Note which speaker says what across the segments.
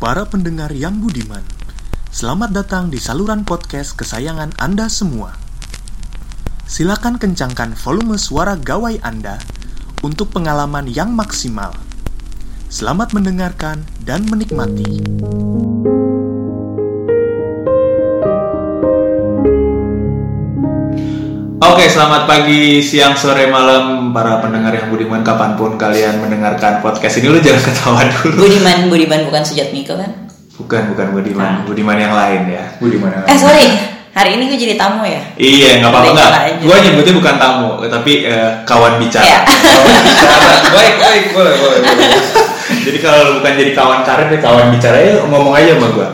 Speaker 1: Para pendengar yang budiman, selamat datang di saluran podcast kesayangan Anda semua. Silakan kencangkan volume suara gawai Anda untuk pengalaman yang maksimal. Selamat mendengarkan dan menikmati.
Speaker 2: Selamat pagi, siang, sore, malam para pendengar yang budiman kapan pun kalian mendengarkan podcast ini lu jangan ketawa dulu.
Speaker 3: Budiman, Budiman bukan Sujatmiko kan?
Speaker 2: Bukan, bukan budiman,
Speaker 3: Nah.
Speaker 2: budiman yang lain ya. Budiman yang
Speaker 3: Eh
Speaker 2: lain.
Speaker 3: sorry, hari ini gue jadi tamu ya?
Speaker 2: Iya, nggak apa-apa nggak.
Speaker 3: Bicara.
Speaker 2: Gue nyebutnya bukan tamu, tapi eh, kawan bicara.
Speaker 3: Iya.
Speaker 4: baik baik boleh boleh boleh
Speaker 2: jadi kalau bukan jadi kawan karir, ya kawan bicara ya ngomong aja sama gue.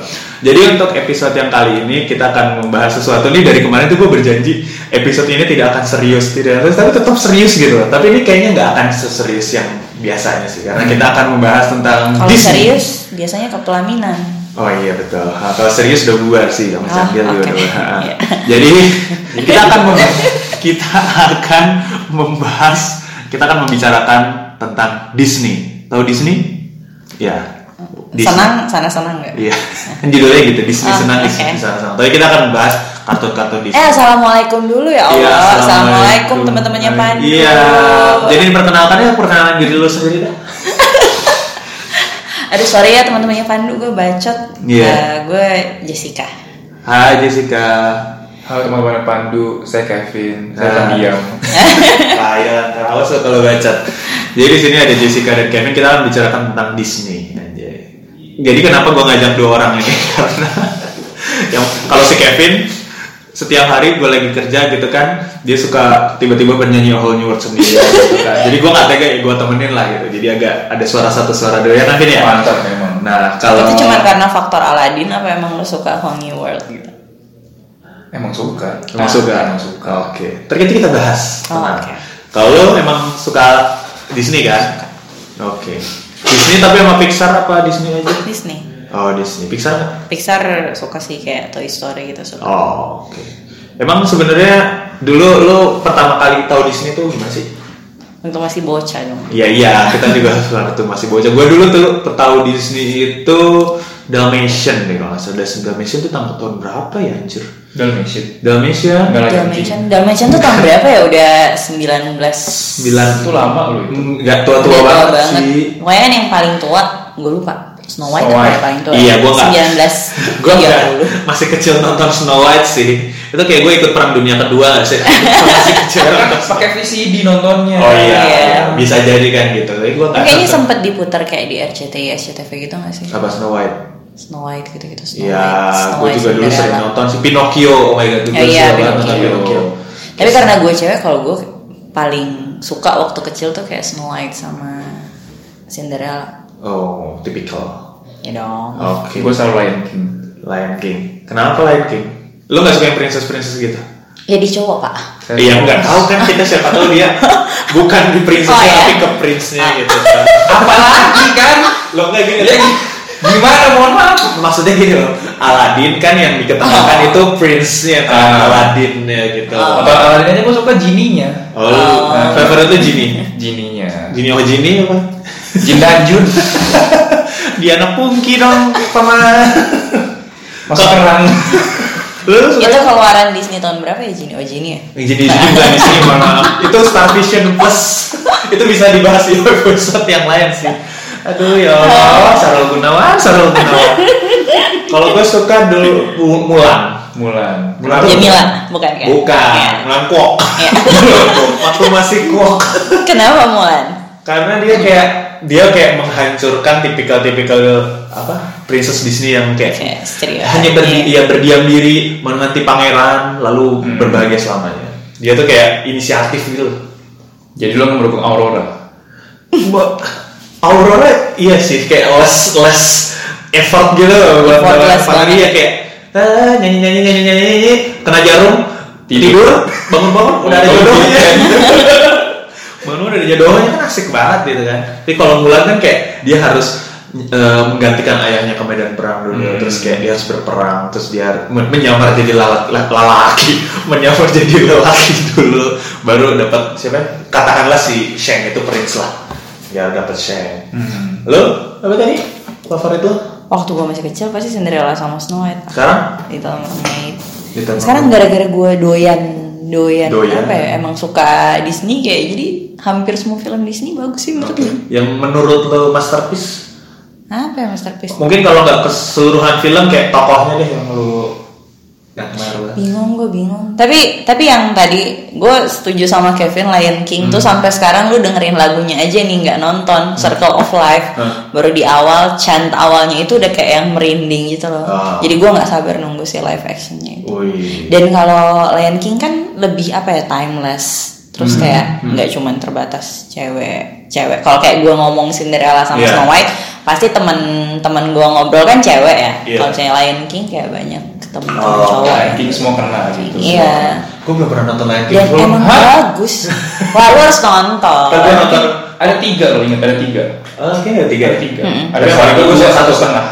Speaker 2: Jadi untuk episode yang kali ini kita akan membahas sesuatu nih dari kemarin tuh gue berjanji episode ini tidak akan serius, tidak serius, tapi tetap serius gitu. Tapi ini kayaknya nggak akan seserius yang biasanya sih, karena kita akan membahas tentang
Speaker 3: Kalau
Speaker 2: Disney.
Speaker 3: serius, biasanya ke pelaminan.
Speaker 2: Oh iya betul. Nah, kalau serius udah bubar sih, sama
Speaker 3: Oh,
Speaker 2: Candil juga udah bubar.
Speaker 3: Iya.
Speaker 2: Jadi kita akan membahas, kita akan membahas, kita akan membicarakan tentang Disney. Tahu Disney? Ya. Disney.
Speaker 3: Senang, sana senang nggak?
Speaker 2: Iya. Kan judulnya gitu, Disney
Speaker 3: Oh,
Speaker 2: senang,
Speaker 3: oke.
Speaker 2: Disney sana-sana. Tapi kita akan membahas kartun-kartun Disney.
Speaker 3: Eh, assalamualaikum dulu ya Allah.
Speaker 2: Iya,
Speaker 3: assalamualaikum teman-temannya Pandu.
Speaker 2: Iya. Jadi perkenalkan ya perkenalan diri lu sendiri dah.
Speaker 3: Aduh sorry ya teman-temannya Pandu, gue bacot.
Speaker 2: Iya.
Speaker 3: Eh, gue Jessica.
Speaker 2: Hai Jessica.
Speaker 4: halo teman-teman Pandu saya Kevin saya
Speaker 2: Nah.
Speaker 4: pendiam
Speaker 2: Kaya, awas kalau baca. Jadi di sini ada Jessica dan Kevin kita akan bicarakan tentang Disney. Jadi kenapa gua ngajak dua orang ini? Karena yang kalau si Kevin setiap hari gue lagi kerja gitu kan, dia suka tiba-tiba bernyanyi A Whole New World sendiri gitu kan. Jadi gue nggak tega ya gue temenin lah gitu. Jadi agak ada suara satu suara dua ya nanti ya.
Speaker 4: mantap memang
Speaker 2: Nah kalau
Speaker 3: Itu cuma karena faktor Aladdin apa emang lo suka Whole New World gitu?
Speaker 4: emang suka
Speaker 2: Emang suka?
Speaker 4: emang suka
Speaker 2: Oke. Terus kita bahas.
Speaker 3: Oh, oke.
Speaker 2: Kalau emang suka Disney kan? Oke. Disney tapi sama Pixar apa Disney aja?
Speaker 3: Disney.
Speaker 2: Oh Disney. Pixar nggak?
Speaker 3: Pixar suka sih kayak Toy Story gitu suka.
Speaker 2: Oh oke. Emang sebenarnya dulu lo pertama kali tahu Disney tuh gimana sih?
Speaker 3: Untuk masih bocah dong.
Speaker 2: Iya iya kita juga waktu masih bocah. Gue dulu tuh tahu Disney itu Dalmatian deh kalau nggak salah. Dalmatian tuh tahun tahun berapa ya anjir?
Speaker 4: Dalmatian.
Speaker 2: Dalmatian?
Speaker 4: Enggak
Speaker 3: Dalmatian, Dalmatian tuh tahun berapa ya? Udah 19
Speaker 2: sembilan
Speaker 4: itu lama loh itu.
Speaker 2: Nggak tua tua
Speaker 3: Udah
Speaker 2: banget, sih.
Speaker 3: Pokoknya kan yang paling tua, gue lupa. Snow White
Speaker 4: Snow White.
Speaker 3: yang paling tua?
Speaker 2: Iya, gua nggak-
Speaker 3: 19
Speaker 2: gue
Speaker 3: Iya,
Speaker 2: nggak.
Speaker 3: Dulu.
Speaker 2: masih kecil nonton Snow White sih. Itu kayak gue ikut perang dunia kedua sih? Masih kecil
Speaker 4: pakai VCD nontonnya.
Speaker 2: Oh iya,
Speaker 3: Iya.
Speaker 2: bisa jadi kan gitu. Tapi gue
Speaker 3: Kayaknya sempet diputar kayak di RCTI, SCTV gitu gak sih?
Speaker 2: apa Snow White
Speaker 3: Snow White gitu-gitu. Snow
Speaker 2: Iya,
Speaker 3: White, Snow
Speaker 2: gue
Speaker 3: White,
Speaker 2: juga dulu sering nonton si Pinocchio oh my god gue
Speaker 3: Ya, iya,
Speaker 2: suka banget nonton
Speaker 3: Pinocchio.
Speaker 2: Pinocchio
Speaker 3: Tapi karena gue cewek, kalau gue paling suka waktu kecil tuh kayak Snow White sama Cinderella.
Speaker 2: oh typical
Speaker 3: Ya dong.
Speaker 2: oke
Speaker 4: gue selalu Lion King
Speaker 2: Lion King kenapa Lion King lo nggak suka yang princess princess gitu
Speaker 3: Ya di cowok pak.
Speaker 2: Iya nggak tahu kan kita siapa tahu dia bukan di princess
Speaker 3: Oh, iya.
Speaker 2: tapi ke prince-nya gitu kan.
Speaker 4: apalagi kan
Speaker 2: Lo nggak gini
Speaker 4: ya, gimana? Mohon maaf.
Speaker 2: Maksudnya gini loh. Aladdin kan yang diketahui itu prince-nya kan
Speaker 4: Ah.
Speaker 2: Aladdin-nya gitu.
Speaker 4: Apa Aladdin aja gue suka jininya
Speaker 2: oh,
Speaker 4: Oh.
Speaker 2: favorite lu Genie?
Speaker 4: Jininya
Speaker 2: Genie oh Genie apa?
Speaker 4: Jin dan Jun.
Speaker 2: Dia anak pungki dong paman.
Speaker 4: Masuk kerang
Speaker 2: lu suka?
Speaker 3: Itu keluaran Disney tahun berapa ya Genie? Oh Genie ya?
Speaker 2: Genie Genie bukan di sini mohon maaf. Itu Star Vision Plus. Itu bisa dibahas di episode yang lain sih aduh ya Allah Sarul Gunawan Sarul Gunawan kalau gue suka dulu Mu- Mulan
Speaker 4: Mulan
Speaker 2: Mulan tuh-
Speaker 3: Jamila, bukan kan?
Speaker 2: bukan
Speaker 3: Ya.
Speaker 2: Mulan Kwok
Speaker 3: Ya.
Speaker 2: waktu masih Kwok
Speaker 3: Kenapa Mulan?
Speaker 2: karena dia kayak dia kayak menghancurkan tipikal-tipikal apa princess Disney yang kayak
Speaker 3: ceria.
Speaker 2: hanya berdi
Speaker 3: Iya.
Speaker 2: ya, berdiam diri menanti pangeran lalu
Speaker 4: Hmm.
Speaker 2: berbahagia selamanya dia tuh kayak inisiatif gitu
Speaker 4: jadi lo mendukung Aurora
Speaker 2: Mbak Aurora iya sih kayak less less effort gitu buat
Speaker 3: banget.
Speaker 2: dia kayak ah, nyanyi nyanyi nyanyi nyanyi nyanyi kena jarum
Speaker 4: Tidur.
Speaker 2: tidur bangun bangun udah ada jodohnya
Speaker 4: tidur.
Speaker 2: bangun udah ada jodohnya kan asik banget gitu kan tapi kalau Mulan kan kayak dia harus eh, menggantikan ayahnya ke medan perang dulu
Speaker 4: Hmm.
Speaker 2: terus kayak dia harus berperang terus dia men- menyamar jadi lala- la- lelaki menyamar jadi lelaki dulu baru dapat siapa ya? katakanlah si Shang itu prince lah biar dapat Shang
Speaker 4: Hmm.
Speaker 2: lo apa tadi favorit lo?
Speaker 3: Waktu gue masih kecil pasti Cinderella sama Snow White.
Speaker 2: Sekarang?
Speaker 3: Little Mermaid.
Speaker 2: Little
Speaker 3: Sekarang gara-gara gue doyan doyan,
Speaker 2: Doyan.
Speaker 3: apa ya emang suka Disney kayak jadi hampir semua film Disney bagus sih menurut gue.
Speaker 2: Yang menurut lo masterpiece?
Speaker 3: Apa ya masterpiece?
Speaker 2: Mungkin kalau nggak keseluruhan film kayak tokohnya deh yang lo yang.
Speaker 3: Bingung gue bingung. Tapi tapi yang tadi gue setuju sama Kevin Lion King
Speaker 2: Hmm.
Speaker 3: tuh sampai sekarang lu dengerin lagunya aja nih nggak nonton Circle of Life.
Speaker 2: Hmm.
Speaker 3: Baru di awal chant awalnya itu udah kayak yang merinding gitu loh.
Speaker 2: Ah.
Speaker 3: Jadi gue nggak sabar nunggu si live actionnya itu. Dan kalau Lion King kan lebih apa ya timeless. Terus
Speaker 2: Hmm,
Speaker 3: kayak nggak cuman terbatas cewek cewek. Kalau kayak gue ngomong Cinderella sama
Speaker 2: Iya.
Speaker 3: Snow White, pasti teman-teman gue ngobrol kan cewek ya.
Speaker 2: Iya.
Speaker 3: Kalau misalnya Lion King kayak banyak ketemu
Speaker 2: Oh,
Speaker 3: cowok. ya.
Speaker 4: Ranking semua kena gitu.
Speaker 3: Iya.
Speaker 2: Gue belum pernah nonton Lion King.
Speaker 3: Dan
Speaker 2: Gua-
Speaker 3: emang
Speaker 2: Hah?
Speaker 3: bagus. Wah lu harus nonton.
Speaker 2: Tapi nonton.
Speaker 4: Ada tiga loh, ingat ada tiga.
Speaker 2: Oh, Oke, ada tiga.
Speaker 4: Ada tiga.
Speaker 3: Mm-mm.
Speaker 4: Ada
Speaker 2: Tapi yang
Speaker 4: satu,
Speaker 2: paling bagus yang
Speaker 4: satu
Speaker 2: satu
Speaker 4: setengah.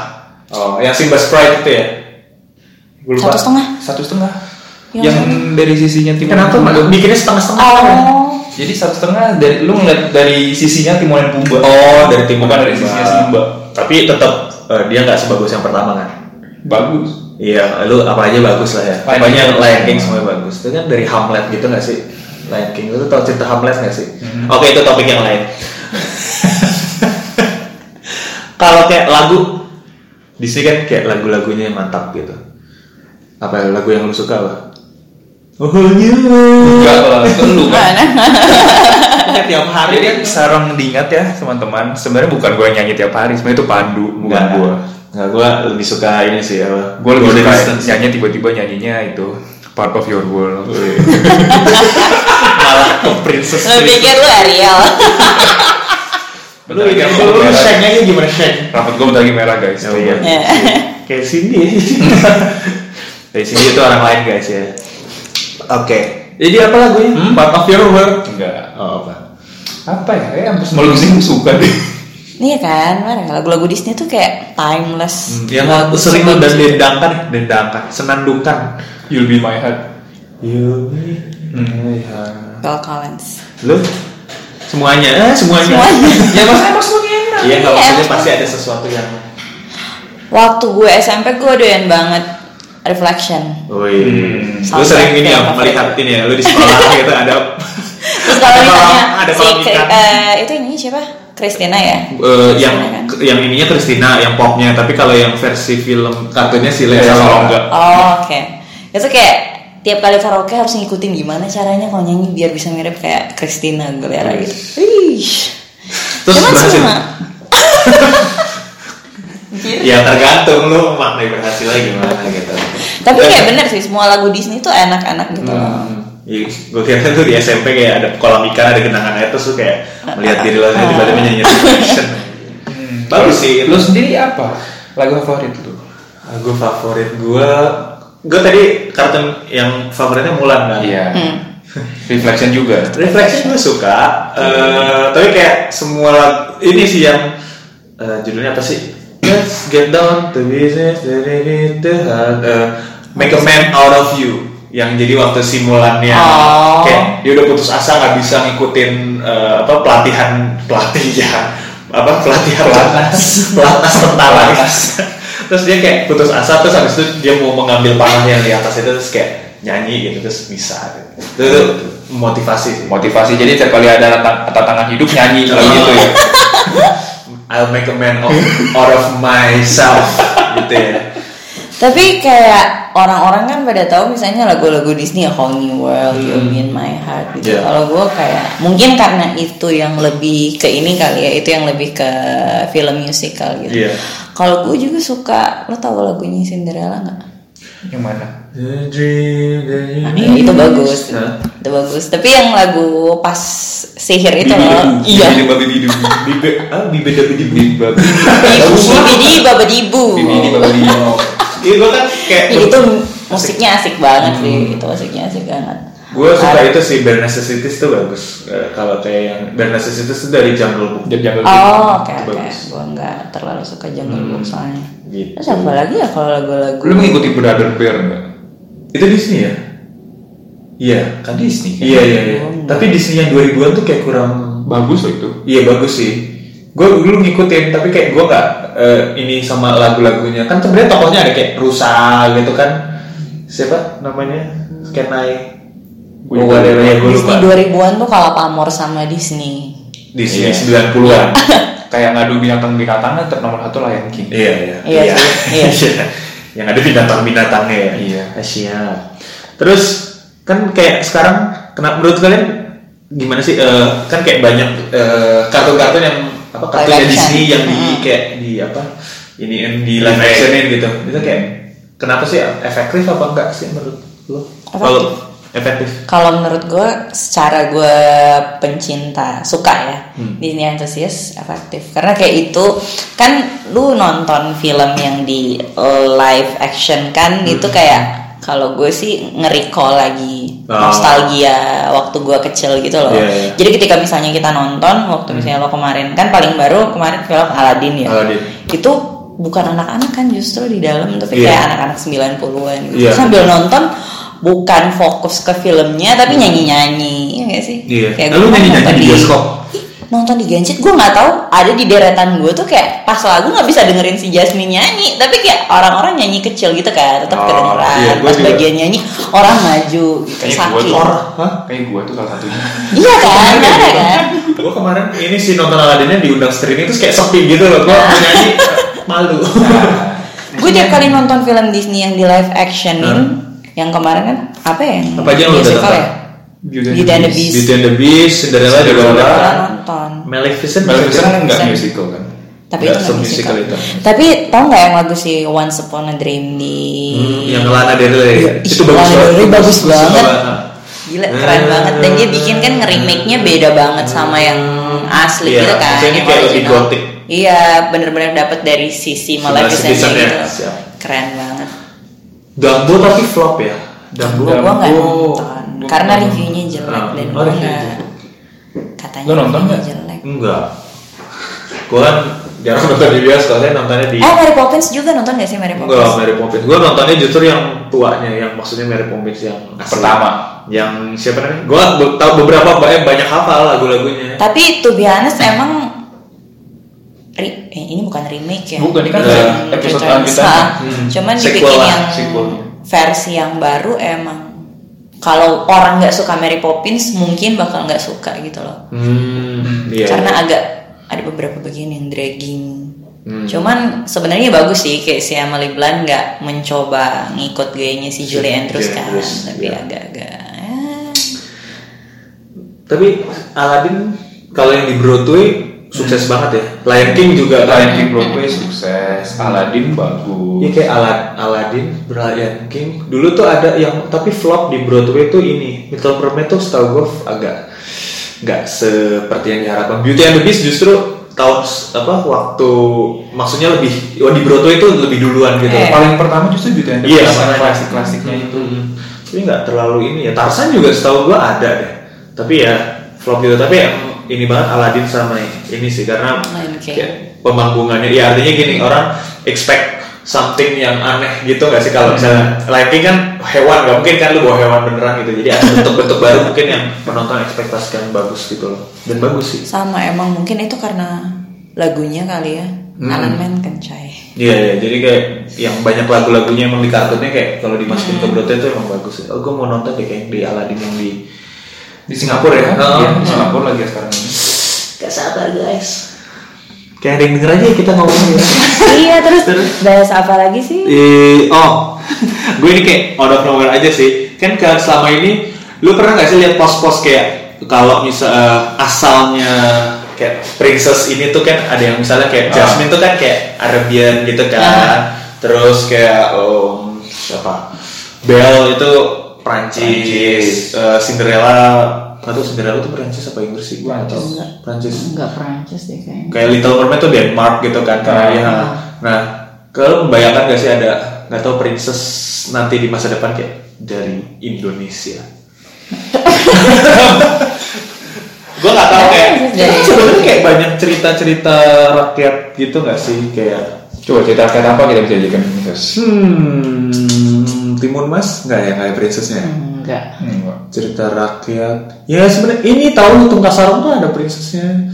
Speaker 2: Oh, yang Simba Sprite itu ya? Lupa.
Speaker 3: Satu setengah.
Speaker 4: Satu setengah.
Speaker 3: Yang
Speaker 4: Yang dari sisinya timur.
Speaker 2: Kenapa bikinnya setengah-setengah?
Speaker 3: Oh.
Speaker 4: Jadi satu setengah dari lu ngeliat dari sisinya Timon dan Pumba.
Speaker 2: Oh, dari timur
Speaker 4: Bukan dari sisinya Simba.
Speaker 2: Tapi tetap eh, dia nggak sebagus yang pertama kan?
Speaker 4: Bagus.
Speaker 2: Iya, lu apa aja bagus lah ya.
Speaker 4: Lion
Speaker 2: Pokoknya
Speaker 4: King.
Speaker 2: Lion King semuanya bagus. Itu kan dari Hamlet gitu nggak sih? Lion King itu tau cerita Hamlet nggak sih?
Speaker 4: Hmm.
Speaker 2: Oke, itu topik yang lain. Kalau kayak lagu Disney kan kayak lagu-lagunya yang mantap gitu. Apa lagu yang lu suka apa? Oh, you.
Speaker 4: Enggak lah, itu lu kan.
Speaker 2: Kayak tiap hari
Speaker 4: Jadi
Speaker 2: kan
Speaker 4: sarang diingat ya teman-teman. Sebenarnya bukan gue yang nyanyi tiap hari, sebenarnya itu Pandu, bukan gue.
Speaker 2: Enggak, gue lebih suka ini sih apa?
Speaker 4: Gue lebih suka
Speaker 2: Distance.
Speaker 4: nyanyi tiba-tiba nyanyinya itu Part of Your World.
Speaker 2: Malah ke Princess.
Speaker 3: Lu pikir lu Ariel.
Speaker 2: Lu ingat dulu lu shake-nya gimana shake?
Speaker 4: Rambut gue bentar lagi merah guys.
Speaker 2: Oh, iya.
Speaker 3: Ya.
Speaker 2: Kayak Cindy. Dari Cindy itu orang lain guys ya. Oke. Jadi apa lagunya?
Speaker 4: Hmm?
Speaker 2: Part of your world.
Speaker 4: Enggak.
Speaker 2: Oh apa?
Speaker 4: Apa ya? Eh, hampir semua lagu gue suka deh.
Speaker 3: Iya kan, mana lagu-lagu Disney tuh kayak timeless.
Speaker 2: Yang
Speaker 3: Bagus,
Speaker 2: sering dan dendangkan, dendangkan, senandungkan.
Speaker 4: You'll be my heart.
Speaker 2: You.
Speaker 3: Phil Collins.
Speaker 2: Lu? Semuanya, eh, semuanya.
Speaker 3: Semuanya.
Speaker 4: ya maksudnya emang semuanya enak.
Speaker 2: Iya, nggak
Speaker 3: Iya,
Speaker 2: maksudnya pasti ada sesuatu yang.
Speaker 3: Waktu gue SMP gue doyan banget Reflection.
Speaker 2: Wih,
Speaker 4: Hmm.
Speaker 2: lu sering ini ya melihat ini ya, lu di sekolah gitu ada
Speaker 3: Terus kalau
Speaker 2: Ada
Speaker 3: misalnya
Speaker 2: ada
Speaker 3: si eh, itu ini siapa? Christina ya?
Speaker 2: Eh, yang
Speaker 3: kan?
Speaker 2: yang ininya Christina yang popnya tapi kalau yang versi film kartunnya si Lea
Speaker 4: Lea
Speaker 2: Salonga
Speaker 3: Oh, oke. Itu kayak tiap kali karaoke harus ngikutin gimana caranya kalau nyanyi biar bisa mirip kayak Christina Aguilera gitu. Wih.
Speaker 2: terus
Speaker 3: Cuman
Speaker 2: berhasil
Speaker 3: cuma
Speaker 2: ya tergantung lu maknai berhasilnya gimana gitu
Speaker 3: Tapi kayak bener sih semua lagu Disney tuh enak-enak gitu loh.
Speaker 2: Iya, gue kira tuh di SMP kayak ada kolam ikan, ada genangan air terus lu kayak melihat diri lo tiba-tiba nyanyi Reflection. Bagus sih.
Speaker 4: Lu sendiri apa? Lagu favorit lu?
Speaker 2: Lagu favorit gue, gue tadi kartun yang favoritnya Mulan kan.
Speaker 4: Iya.
Speaker 3: Hmm.
Speaker 4: Reflection juga.
Speaker 2: Reflection gue suka, eh, tapi kayak semua lagu ini sih yang eh, judulnya apa sih? Let's get down to business, eh, make a man out of you. Yang jadi waktu simulannya
Speaker 3: Oh.
Speaker 2: kayak dia udah putus asa nggak bisa ngikutin eh, apa pelatihan pelatihan apa pelatihan pelatnas pelatnas tentara terus dia kayak putus asa terus habis itu dia mau mengambil panah yang di atas itu terus kayak nyanyi gitu terus bisa gitu. itu, itu motivasi sih.
Speaker 4: Motivasi jadi tiap kali ada tantang- tantangan hidup nyanyi lagu gitu ya.
Speaker 2: I'll make a man of, out of myself gitu ya
Speaker 3: Tapi kayak orang-orang kan pada tahu misalnya lagu-lagu Disney ya Whole New World, You Mean My Heart gitu.
Speaker 2: Iya.
Speaker 3: Kalau gue kayak mungkin karena itu yang lebih ke ini kali ya, itu yang lebih ke film musical gitu.
Speaker 2: Iya.
Speaker 3: Kalau gue juga suka, lo tahu lagunya Cinderella nggak?
Speaker 4: Yang mana?
Speaker 3: Nah, ya, itu bagus,
Speaker 2: Hah?
Speaker 3: itu bagus. Tapi yang lagu pas sihir itu loh, iya.
Speaker 4: Bibi babi bidu.
Speaker 2: Bibe, ah, dibi.
Speaker 4: Bibi babi.
Speaker 3: Bibidi babadibu.
Speaker 4: Bibi babi bidu.
Speaker 2: Iya, gue kan kayak
Speaker 3: Itu musiknya asik banget sih, itu musiknya asik banget.
Speaker 2: Gue suka itu sih Bare Necessities tuh bagus. Eh, kalau kayak yang Bare Necessities itu dari Jungle Book.
Speaker 4: Jadi jangan
Speaker 3: Oh, oke oke.
Speaker 2: Bagus.
Speaker 3: Gue nggak terlalu suka Jungle
Speaker 2: Hmm,
Speaker 3: Book soalnya.
Speaker 2: gitu.
Speaker 3: Terus apa lagi ya kalau lagu-lagu?
Speaker 4: Lu mengikuti Brother Bear enggak?
Speaker 2: Itu Disney ya? Iya,
Speaker 4: Kan Disney kan?
Speaker 2: Iya iya iya.
Speaker 3: Oh,
Speaker 2: Tapi Disney yang 2000-an tuh kayak kurang
Speaker 4: Bagus loh itu.
Speaker 2: Iya bagus sih. gue dulu ngikutin tapi kayak gue nggak eh, ini sama lagu-lagunya kan sebenarnya tokohnya ada kayak rusa gitu kan siapa namanya Kenai
Speaker 4: Gua
Speaker 2: oh,
Speaker 4: juga
Speaker 2: whatever ya gue lupa
Speaker 3: Disney 2000-an tuh kalah pamor sama Disney.
Speaker 2: di sini
Speaker 4: Iya.
Speaker 2: 90-an
Speaker 4: Kayak ngadu binatang-binatang tetap nomor satu Lion King.
Speaker 2: iya iya
Speaker 3: Iya sih, iya.
Speaker 2: Yang ada binatang-binatangnya ya
Speaker 4: Iya.
Speaker 2: Ah, siap terus kan kayak sekarang kenapa menurut kalian gimana sih eh, kan kayak banyak eh, kartun-kartun yang apa
Speaker 3: action.
Speaker 2: Disney yang di
Speaker 3: Mm-hmm.
Speaker 2: kayak di apa ini yang di live actionin gitu itu kayak kenapa sih efektif apa enggak sih menurut lo kalau efektif
Speaker 3: Kalau menurut gue, secara gue pencinta suka ya
Speaker 2: Hmm.
Speaker 3: Disney enthusiast efektif karena kayak itu kan lu nonton film yang di live action kan
Speaker 2: Hmm.
Speaker 3: itu kayak kalau gue sih nge-recall lagi
Speaker 2: Oh.
Speaker 3: nostalgia waktu gue kecil gitu loh.
Speaker 2: Iya, iya.
Speaker 3: Jadi ketika misalnya kita nonton waktu misalnya lo kemarin kan paling baru kemarin film Aladdin ya.
Speaker 2: Aladdin.
Speaker 3: Itu bukan anak-anak kan justru di dalam tapi
Speaker 2: Iya.
Speaker 3: kayak anak-anak 90-an gitu.
Speaker 2: Iya.
Speaker 3: Sambil nonton bukan fokus ke filmnya tapi nyanyi-nyanyi ya gak sih?
Speaker 2: Iya.
Speaker 3: Kayak
Speaker 2: Lalu
Speaker 3: gua
Speaker 2: nyanyi-nyanyi
Speaker 3: nonton
Speaker 2: di bioskop?
Speaker 3: Nonton di Genjit gue nggak tahu ada di deretan gue tuh kayak pas lagu nggak bisa dengerin si Jasmine nyanyi tapi kayak orang-orang nyanyi kecil gitu kan tetap
Speaker 2: Oh,
Speaker 3: kedengeran
Speaker 2: iya,
Speaker 3: pas
Speaker 2: juga.
Speaker 3: bagian nyanyi orang maju gitu
Speaker 4: gue
Speaker 3: sakit
Speaker 4: tuh
Speaker 2: Orang, hah?
Speaker 4: Kayak gue tuh salah satunya.
Speaker 3: iya kan ada kan
Speaker 2: gue kemarin ini si nonton Aladdinnya diundang streaming terus kayak sepi gitu loh gue mau nyanyi malu
Speaker 4: Nah,
Speaker 3: gue tiap kali nonton film Disney yang di live actionin yang kemarin kan apa ya yang
Speaker 2: Apa aja yang lu udah
Speaker 3: ya
Speaker 4: Beauty
Speaker 3: Beauty and the Beast
Speaker 2: Beauty and the Beast Cinderella juga
Speaker 4: Cinderella.
Speaker 2: udah
Speaker 3: Udah nonton
Speaker 2: Maleficent
Speaker 4: Maleficent kan nggak musical kan?
Speaker 3: tapi
Speaker 2: Nggak
Speaker 3: itu nggak musical.
Speaker 2: itu.
Speaker 3: tapi tau nggak yang lagu si Once Upon a Dream di
Speaker 2: Hmm, yang Lana Del Rey
Speaker 3: Iya,
Speaker 2: itu bagus
Speaker 3: Lana Del Rey bagus banget.
Speaker 2: banget.
Speaker 3: Gila keren
Speaker 2: Eh.
Speaker 3: banget dan dia bikin kan nge-remake-nya beda banget sama yang asli
Speaker 2: Iya,
Speaker 3: gitu kan.
Speaker 2: ini
Speaker 3: yang
Speaker 2: kayak lebih
Speaker 3: original.
Speaker 2: gothic.
Speaker 3: Iya, bener-bener dapet dari sisi Maleficent gitu.
Speaker 2: siap.
Speaker 3: Keren banget.
Speaker 2: Dumbo tapi flop ya Dumbo
Speaker 3: Gua gua nggak
Speaker 4: Dumbo.
Speaker 3: nonton
Speaker 4: Gua
Speaker 3: karena
Speaker 4: nonton.
Speaker 3: reviewnya jelek
Speaker 2: Ah,
Speaker 3: dan
Speaker 2: oh,
Speaker 3: gua
Speaker 2: jelek.
Speaker 3: katanya
Speaker 4: Lu nonton nggak?
Speaker 3: jelek.
Speaker 2: enggak gue kan jarang nonton di bioskop saya nontonnya di
Speaker 3: Eh Mary Poppins juga nonton gak sih Mary
Speaker 2: enggak
Speaker 3: Poppins?
Speaker 2: Mary Poppins gue nontonnya justru yang tuanya yang maksudnya Mary Poppins yang asli.
Speaker 4: Pertama.
Speaker 2: yang siapa namanya gue tahu beberapa banyak banyak hafal lagu-lagunya
Speaker 3: Tapi to be honest emang re- eh, ini bukan remake ya.
Speaker 4: Bukan, ini kan
Speaker 3: Bukan
Speaker 4: episode lanjutan.
Speaker 3: ha.
Speaker 2: Hmm.
Speaker 3: Cuman
Speaker 2: Sequel
Speaker 3: dibikin
Speaker 2: lah,
Speaker 3: yang
Speaker 4: sequelnya.
Speaker 3: versi yang baru emang kalau orang nggak suka Mary Poppins mungkin bakal nggak suka gitu loh.
Speaker 2: hmm, iya,
Speaker 3: Karena
Speaker 2: iya.
Speaker 3: agak ada beberapa bagian yang dragging.
Speaker 2: Hmm.
Speaker 3: Cuman sebenarnya bagus sih kayak si Emily Blunt nggak mencoba ngikut gayanya si Julie Andrews
Speaker 2: Julie
Speaker 3: kan,
Speaker 2: Andrews,
Speaker 3: tapi
Speaker 2: iya.
Speaker 3: agak-agak eh,
Speaker 2: Tapi Aladdin kalau yang di Broadway sukses banget ya. Lion King juga
Speaker 4: Lion King Broadway sukses, Aladdin bagus.
Speaker 2: Iya kayak Alad Aladdin, Lion King. Dulu tuh ada yang tapi flop di Broadway tuh ini. Little Mermaid tuh setahu gue agak nggak seperti yang diharapkan. Beauty and the Beast justru tahun apa waktu maksudnya lebih oh, di Broadway itu lebih duluan gitu.
Speaker 3: Eh.
Speaker 4: Paling pertama justru Beauty and the
Speaker 2: Iya,
Speaker 4: Beast,
Speaker 2: makanya.
Speaker 4: klasik-klasiknya itu.
Speaker 2: Hmm. Tapi nggak terlalu ini ya. Tarzan juga setahu gua ada deh. Tapi ya flop gitu. Tapi yang ini banget Aladdin sama ini sih karena
Speaker 3: King.
Speaker 2: kayak pemanggungannya. Ya artinya gini orang expect something yang aneh gitu nggak sih kalau misalnya Lion King kan hewan nggak mungkin kan lu bawa hewan beneran gitu. Jadi ada bentuk-bentuk baru mungkin yang penonton ekspektasikan bagus gitu loh. Dan bagus sih.
Speaker 3: sama emang mungkin itu karena lagunya kali ya.
Speaker 2: Hmm.
Speaker 3: Alan Man kencai.
Speaker 2: Iya iya, jadi kayak yang banyak lagu-lagunya emang di kartunnya kayak kalau dimasukin ke Broadway itu emang bagus. Oh, gue mau nonton deh kayak di Aladdin yang di
Speaker 4: Di Singapura ya?
Speaker 2: Heeh.
Speaker 4: Iya, di Singapura lagi ya sekarang ini.
Speaker 2: Gak sabar guys. Kayak ada yang denger aja kita ngomong ya.
Speaker 3: iya terus bahas apa lagi sih?
Speaker 2: Eh, oh, gue ini kayak out of nowhere aja sih. Kan kan selama ini, lu pernah gak sih lihat pos-pos kayak kalau misal eh, asalnya kayak princess ini tuh kan ada yang misalnya kayak
Speaker 4: Ah.
Speaker 2: Jasmine tuh kan kayak Arabian gitu kan. Terus kayak um, siapa? Belle itu Prancis,
Speaker 4: Prancis.
Speaker 2: Eh, Cinderella tahu Cinderella tuh Prancis apa Inggris sih? Tahu.
Speaker 3: Enggak.
Speaker 2: Prancis
Speaker 3: Enggak Prancis deh kayaknya.
Speaker 2: kayak Little Mermaid tuh Denmark gitu kan karena
Speaker 4: Ah.
Speaker 2: dia nah kalau membayangkan gak sih ada nggak tahu princess nanti di masa depan kayak dari Indonesia gue nggak tahu kayak sebenarnya kayak banyak cerita-cerita rakyat gitu nggak sih kayak
Speaker 4: Coba cerita kayak apa kita bisa jadikan princess?
Speaker 2: hmm Timun Mas nggak ya kayak princessnya
Speaker 3: Enggak.
Speaker 4: Enggak.
Speaker 2: cerita rakyat ya sebenarnya ini tahu Lutung Kasarong tuh ada princessnya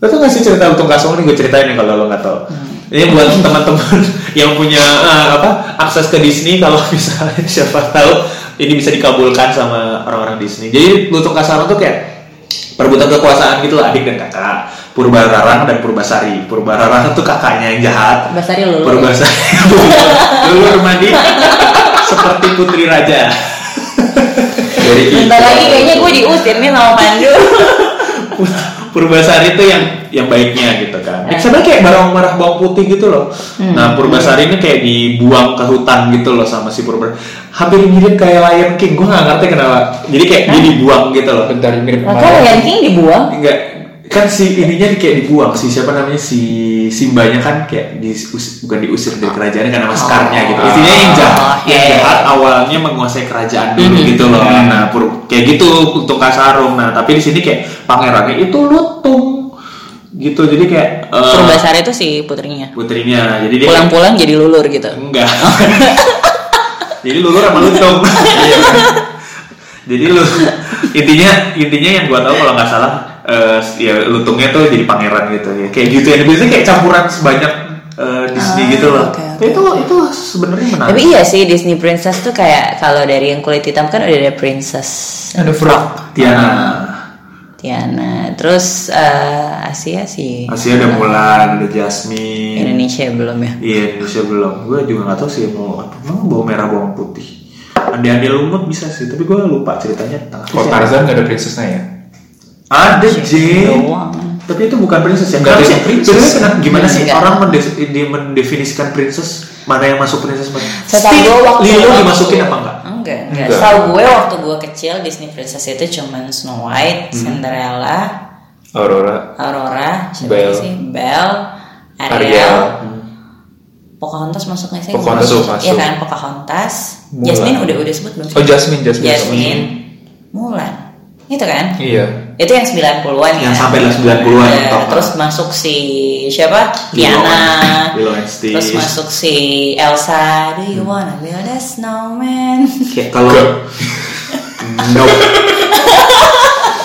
Speaker 2: Lo tau gak sih cerita Lutung Kasong ini gue ceritain nih kalau lo nggak tau. Ini buat teman-teman yang punya eh, apa akses ke Disney kalau misalnya siapa tahu ini bisa dikabulkan sama orang-orang Disney. Jadi Lutung Kasong tuh kayak perebutan kekuasaan gitu loh adik dan kakak. Purbararang dan Purbasari. Purbararang tuh kakaknya yang jahat.
Speaker 3: Basari lulu.
Speaker 2: Purbasari. Lulur mandi seperti putri raja.
Speaker 4: Jadi
Speaker 3: Bentar lagi kayaknya gue diusir nih sama Pandu.
Speaker 2: Purbasari itu yang yang baiknya gitu kan.
Speaker 3: Eh.
Speaker 2: Sebenarnya kayak barang merah bawang putih gitu loh.
Speaker 3: Hmm.
Speaker 2: Nah Purbasari ini kayak dibuang ke hutan gitu loh sama si Purba. Hampir mirip kayak Lion King. Gue nggak ngerti kenapa. Jadi kayak dia dibuang gitu loh.
Speaker 4: bentar mirip
Speaker 3: Maka. Lion King dibuang.
Speaker 2: Enggak kan si ininya kayak dibuang si siapa namanya si Simbanya kan kayak dius, bukan diusir dari kerajaan karena maskarnya gitu. Intinya yang jahat,
Speaker 3: Oh,
Speaker 2: yang
Speaker 3: iya.
Speaker 2: jahat awalnya menguasai kerajaan dulu
Speaker 3: Mhm.
Speaker 2: gitu loh.
Speaker 4: Hmm.
Speaker 2: Nah, pur- kayak gitu untuk Kasarung. Nah, tapi di sini kayak pangerannya itu lutung gitu. Jadi kayak eh,
Speaker 3: Purbasari itu si putrinya.
Speaker 2: putrinya. Jadi dia
Speaker 3: Pulang-pulang jadi lulur gitu.
Speaker 2: enggak. Jadi lulur sama lutung. Iya. Jadi lu intinya intinya yang gua tahu kalau nggak salah eh, ya lutungnya tuh jadi pangeran gitu ya. Kayak gitu ya. Biasanya kayak campuran sebanyak eh, Disney
Speaker 3: Ah,
Speaker 2: gitu loh.
Speaker 3: oke,
Speaker 2: Tapi itu itu sebenarnya menarik.
Speaker 3: Tapi iya sih Disney Princess tuh kayak kalau dari yang kulit hitam kan udah ada Princess
Speaker 4: Ada frog.
Speaker 2: Tiana.
Speaker 3: Tiana. Terus eh, Asia sih.
Speaker 2: Asia ada Mulan, ada Jasmine.
Speaker 3: Indonesia belum ya.
Speaker 2: Iya Indonesia belum. Gue juga nggak tahu sih mau apa. Mau bawang merah bawang putih. Ande-ande lumut bisa sih, tapi gue lupa ceritanya tentang apa
Speaker 4: Kalau. Tarzan nggak ada princessnya ya?
Speaker 2: Ada Jin.
Speaker 3: Doang.
Speaker 2: Tapi itu bukan princess ya.
Speaker 4: Nggak
Speaker 2: Kenapa
Speaker 4: ada
Speaker 2: sih?
Speaker 4: yang princess.
Speaker 2: Sebenarnya kenapa- gimana sih
Speaker 3: Nggak.
Speaker 2: orang mendef- mendefinisikan princess mana yang masuk princess mana?
Speaker 3: Setahu gue waktu
Speaker 2: Lilo
Speaker 3: waktu-
Speaker 2: dimasukin apa enggak?
Speaker 3: Enggak, enggak.
Speaker 4: Enggak.
Speaker 3: Setahu gue waktu gue kecil Disney Princess itu cuman Snow White,
Speaker 2: Hmm.
Speaker 3: Cinderella,
Speaker 4: Aurora.
Speaker 3: Aurora, siapa
Speaker 4: Belle.
Speaker 3: sih? Belle, Ariel,
Speaker 4: Ariel.
Speaker 3: Pocahontas masuk nggak sih?
Speaker 4: Pocahontas
Speaker 3: Masuk.
Speaker 4: masuk.
Speaker 3: Iya kan, Pocahontas.
Speaker 4: Mulan.
Speaker 3: Jasmine udah udah sebut belum sih?
Speaker 4: Oh Jasmine, Jasmine.
Speaker 3: Jasmine, Mulan. Itu kan?
Speaker 4: Iya.
Speaker 3: Itu yang 90-an ya.
Speaker 2: Yang sampai lah 90-an
Speaker 3: Iya,
Speaker 2: top.
Speaker 3: terus masuk si siapa?
Speaker 2: Stitch.
Speaker 3: Terus masuk si Elsa. Do you wanna build a snowman?
Speaker 2: Kayak kalau no,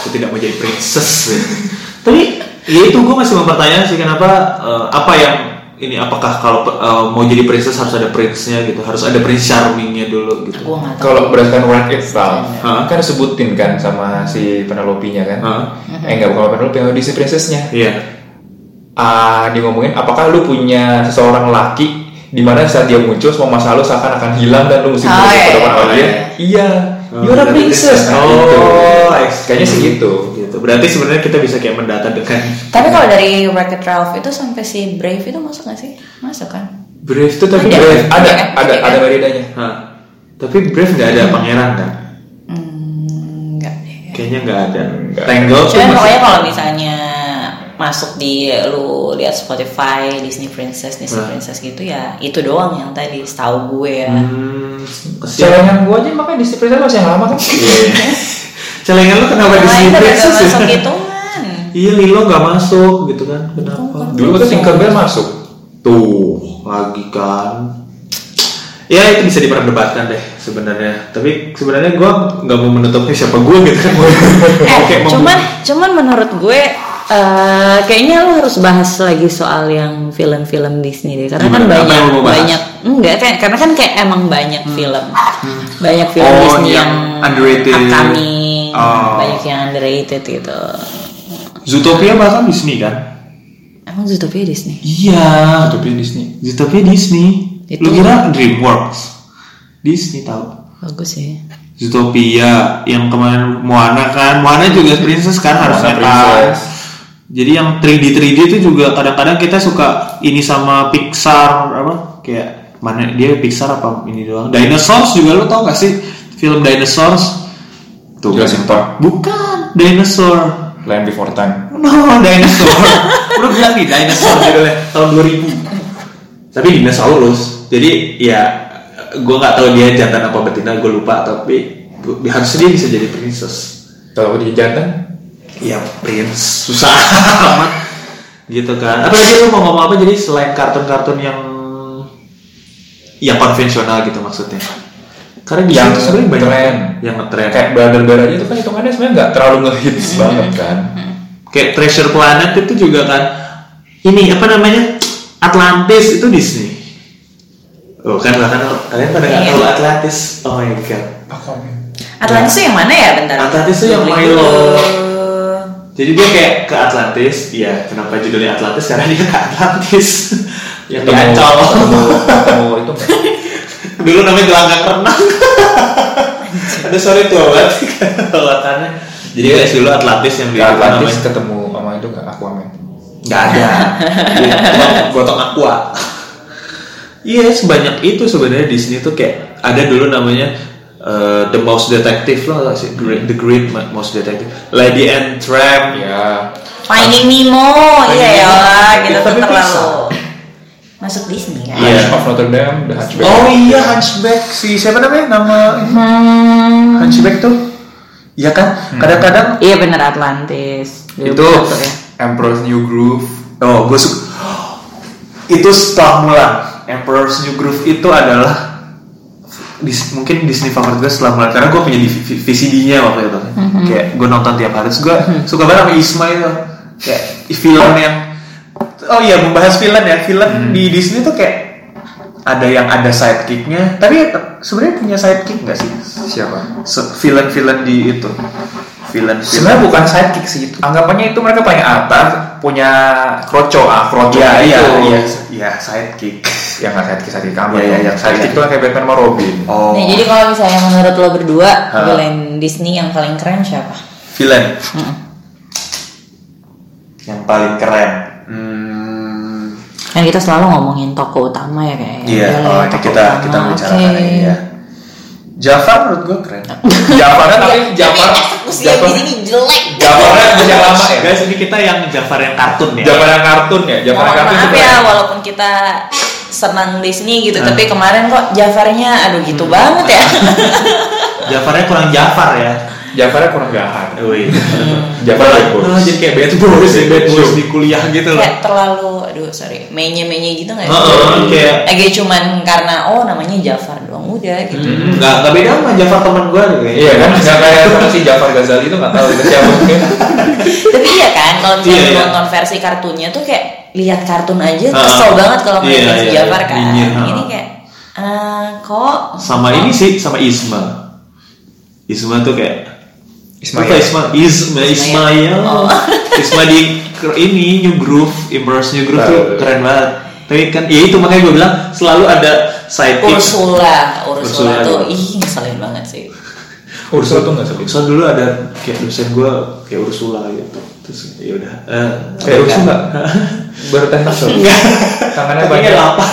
Speaker 2: aku tidak mau jadi princess. Tapi ya itu gue masih mempertanyakan sih kenapa eh, apa yang ini apakah kalau eh, mau jadi princess harus ada prince-nya gitu, harus ada prince charming-nya dulu gitu.
Speaker 4: Kalau berdasarkan word itself,
Speaker 2: Hah?
Speaker 4: kan disebutin kan sama si Penelope-nya kan?
Speaker 2: Hah?
Speaker 4: Eh enggak bukan Penelope, yang Disney Princess-nya.
Speaker 2: Iya.
Speaker 4: Ah, dia ngomongin apakah lu punya seseorang laki di mana saat dia muncul semua masalah lu seakan-akan hilang dan lu mesti
Speaker 3: Oh,
Speaker 4: berusaha
Speaker 3: iya,
Speaker 4: ke depan
Speaker 3: iya,
Speaker 4: sama dia.
Speaker 3: iya.
Speaker 2: Oh,
Speaker 4: you're a
Speaker 2: berarti
Speaker 4: princess.
Speaker 2: Oh,
Speaker 4: gitu. Kayaknya sih gitu.
Speaker 2: gitu. Berarti sebenarnya kita bisa kayak mendata dengan
Speaker 3: Tapi kalau dari Wreck-It Ralph itu sampai si Brave itu masuk gak sih? Masuk kan?
Speaker 2: Brave itu tapi
Speaker 3: Ada.
Speaker 2: Brave.
Speaker 4: Ada,
Speaker 3: Iya
Speaker 4: ada,
Speaker 3: Iya kan?
Speaker 4: ada Meridanya.
Speaker 2: Hah. Tapi Brave nggak ada pangeran kan?
Speaker 3: Hmm, enggak.
Speaker 2: Kayaknya nggak ada.
Speaker 4: Nggak.
Speaker 2: Tangle tuh
Speaker 3: Cuman pokoknya kalau misalnya masuk di lu lihat Spotify Disney Princess Disney
Speaker 2: Nah.
Speaker 3: Princess gitu ya itu doang yang tadi setahu gue ya
Speaker 2: Hmm.
Speaker 4: Celengan gua aja makanya Disney Princess masih yang lama kan?
Speaker 2: Iya. Celengan lu kenapa
Speaker 3: yang
Speaker 2: di
Speaker 3: lain
Speaker 2: sini
Speaker 3: kan udah
Speaker 2: princess
Speaker 3: masuk
Speaker 2: ya?
Speaker 3: hitungan
Speaker 2: Iya Lilo nggak masuk gitu kan? Kenapa?
Speaker 4: Dulu kan Tinkerbell masuk.
Speaker 2: Tuh lagi kan. Ya itu bisa diperdebatkan deh sebenarnya. Tapi sebenarnya gue nggak mau menutupnya siapa gue gitu kan.
Speaker 3: eh cuman cuman menurut gue eh, kayaknya lu harus bahas lagi soal yang film-film Disney deh karena kan
Speaker 2: Gimana? Apa
Speaker 3: banyak
Speaker 2: yang lu mau bahas?
Speaker 3: banyak enggak kan karena kan kayak emang banyak film banyak film
Speaker 2: Oh,
Speaker 3: Disney
Speaker 2: yang
Speaker 3: yang,
Speaker 2: underrated.
Speaker 3: upcoming
Speaker 2: Oh.
Speaker 3: banyak yang underrated gitu
Speaker 2: Zootopia bahkan Disney kan?
Speaker 3: emang Zootopia Disney
Speaker 2: Iya.
Speaker 4: Utopia Disney.
Speaker 2: Zootopia Disney. Lu
Speaker 3: Itu-
Speaker 2: kira DreamWorks? Disney tahu.
Speaker 3: bagus ya
Speaker 2: Zootopia yang kemarin Moana kan Moana juga princess kan harusnya kan
Speaker 4: princess.
Speaker 2: Jadi yang 3D 3D itu juga kadang-kadang kita suka ini sama Pixar apa kayak mana dia Pixar apa ini doang? Dinosaurs juga lo tau gak sih film Dinosaurs? Tuh
Speaker 4: Jurassic Park.
Speaker 2: bukan Dinosaur.
Speaker 4: Land Before Time.
Speaker 2: no Dinosaur. Udah bilang nih Dinosaur judulnya tahun 2000 tapi dinosaurus. Jadi ya gue nggak tahu dia jantan apa betina gue lupa tapi harusnya dia bisa jadi princess.
Speaker 4: Kalau aku di jantan,
Speaker 2: ya prince. Susah amat. Gitu kan. Apalagi lu mau ngomong apa jadi selain kartun-kartun yang yang konvensional gitu maksudnya. Karena di
Speaker 4: Yang
Speaker 2: situ sebenarnya banyak
Speaker 4: tren.
Speaker 2: yang ngetren
Speaker 4: kayak Brother Bear aja itu kan hitungannya sebenarnya nggak terlalu ngehits banget kan.
Speaker 2: kayak Treasure Planet itu juga kan. Ini apa namanya? Atlantis itu Disney. Oh kan bahkan kalian pada nggak
Speaker 3: Iya.
Speaker 2: tahu Atlantis? Oh my god.
Speaker 3: Atlantis itu yang mana ya? Bentar.
Speaker 2: Atlantis itu yang Milo. Jadi dia kayak ke Atlantis ya kenapa judulnya Atlantis? Karena dia ke Atlantis. Yang di Ancol
Speaker 4: ketemu, itu
Speaker 2: dulu namanya gelanggang renang. Ada sorry tua banget. Lawatannya jadi guys dulu Atlantis yang di
Speaker 4: Atlantis
Speaker 2: namanya.
Speaker 4: ketemu sama itu nggak? Aquaman.
Speaker 2: Nggak ada. Gotong aqua. Iya sebanyak itu sebenarnya Disney tuh kayak ada dulu namanya uh, The Mouse Detective loh nggak sih? Great, The Great Mouse Detective. Lady and Tramp
Speaker 4: ya.
Speaker 3: Finding Nemo iya ya
Speaker 2: Nemo.
Speaker 3: gitu
Speaker 2: Tapi
Speaker 3: terlalu
Speaker 2: bisa.
Speaker 3: masuk Disney kan?
Speaker 2: Iya.
Speaker 4: Of Notre Dame The Hunchback.
Speaker 2: Oh iya Hunchback. Si siapa namanya? Nama
Speaker 3: Hmm.
Speaker 2: Hunchback tuh? Iya kan? Kadang-kadang
Speaker 3: iya bener Atlantis.
Speaker 4: Itu.
Speaker 3: 2001 ya.
Speaker 4: Emperor's New Groove.
Speaker 2: Oh, gue suka. Itu setelah Mulan. Emperor's New Groove itu adalah dis- mungkin Disney favorit gue setelah Mulan karena gue punya VCD-nya waktu itu. Kayak gue nonton tiap hari. Terus gue suka banget sama Isma itu. Kayak film yang Oh iya membahas film ya. Film di Disney tuh kayak ada yang ada sidekicknya. Tapi sebenarnya punya sidekick nggak sih?
Speaker 4: siapa
Speaker 2: Villain-villain di itu. Villain.
Speaker 4: sebenarnya bukan sidekick sih itu anggapannya itu mereka paling atas punya kroco ah kroco
Speaker 2: Iya iya
Speaker 4: itu.
Speaker 2: iya iya sidekick.
Speaker 4: yang nggak sidekick sidekick kamu
Speaker 2: Iya, iya, yang
Speaker 4: sidekick
Speaker 2: sidekick.
Speaker 4: itu kayak Batman sama Robin
Speaker 2: Oh.
Speaker 3: Nih, jadi kalau misalnya menurut lo berdua
Speaker 2: Hah?
Speaker 3: villain Disney yang paling keren siapa?
Speaker 2: Villain.
Speaker 3: Mm-mm.
Speaker 2: yang paling keren. Hmm,
Speaker 3: Kan kita selalu ngomongin tokoh utama ya kayak.
Speaker 2: iya, oh, ini kita
Speaker 3: utama,
Speaker 2: kita bicarakan
Speaker 3: oke.
Speaker 2: ini ya. Jafar menurut gue keren.
Speaker 4: Jafar kan tapi Jafar Jafar
Speaker 3: di sini jelek.
Speaker 4: Jafarnya punya lama ya
Speaker 2: Guys, ini kita yang Jafar yang kartun ya.
Speaker 4: Jafar yang kartun ya Jafar yang kartun
Speaker 3: maaf
Speaker 4: itu
Speaker 3: ya, walaupun kita senang Disney gitu,
Speaker 2: Hah?
Speaker 3: tapi kemarin kok Jafarnya, aduh gitu banget ya.
Speaker 2: Jafarnya kurang Jafar ya.
Speaker 4: Jafarnya kurang gahar
Speaker 2: Wih.
Speaker 4: Jafar bad boys.
Speaker 2: Oh, jadi kayak bad boys, ya, bad boys di kuliah gitu loh.
Speaker 3: kayak terlalu, aduh sorry, menye-menye gitu nggak sih?
Speaker 2: Heeh, kayak
Speaker 3: Agak cuman karena oh namanya Jafar doang udah gitu.
Speaker 2: Hmm, nggak nggak beda sama Jafar teman gue nih kayaknya.
Speaker 4: Iya kan, nggak kayak sama si Jafar Ghazali itu nggak tahu itu siapa.
Speaker 3: Tapi iya kan, kalau misalnya
Speaker 2: Iya, iya.
Speaker 3: nonton versi kartunnya tuh kayak lihat kartun aja kesel banget kalau
Speaker 2: iya,
Speaker 3: ngeliat si
Speaker 2: iya,
Speaker 3: Jafar
Speaker 2: iya,
Speaker 3: kan. Ini kayak eh, kok
Speaker 2: Sama ini sih, sama Isma. Isma tuh kayak
Speaker 4: Ismail.
Speaker 2: Apa Isma? Isma, Ismail.
Speaker 3: Oh.
Speaker 2: Isma di ini New Groove, Emperor's New Groove tuh keren banget. Tapi kan, ya itu makanya gue bilang selalu ada sidekick.
Speaker 3: Ursula, Ursula,
Speaker 2: Ursula
Speaker 3: tuh
Speaker 2: juga.
Speaker 3: ih ngeselin banget sih.
Speaker 4: Ursula tuh nggak sulit.
Speaker 2: Soalnya dulu ada kayak dosen gue kayak Ursula gitu. Terus ya udah. Eh,
Speaker 4: Kayak Ursula. Baru tentakel.
Speaker 2: Enggak.
Speaker 4: Tangannya banyak.
Speaker 2: delapan.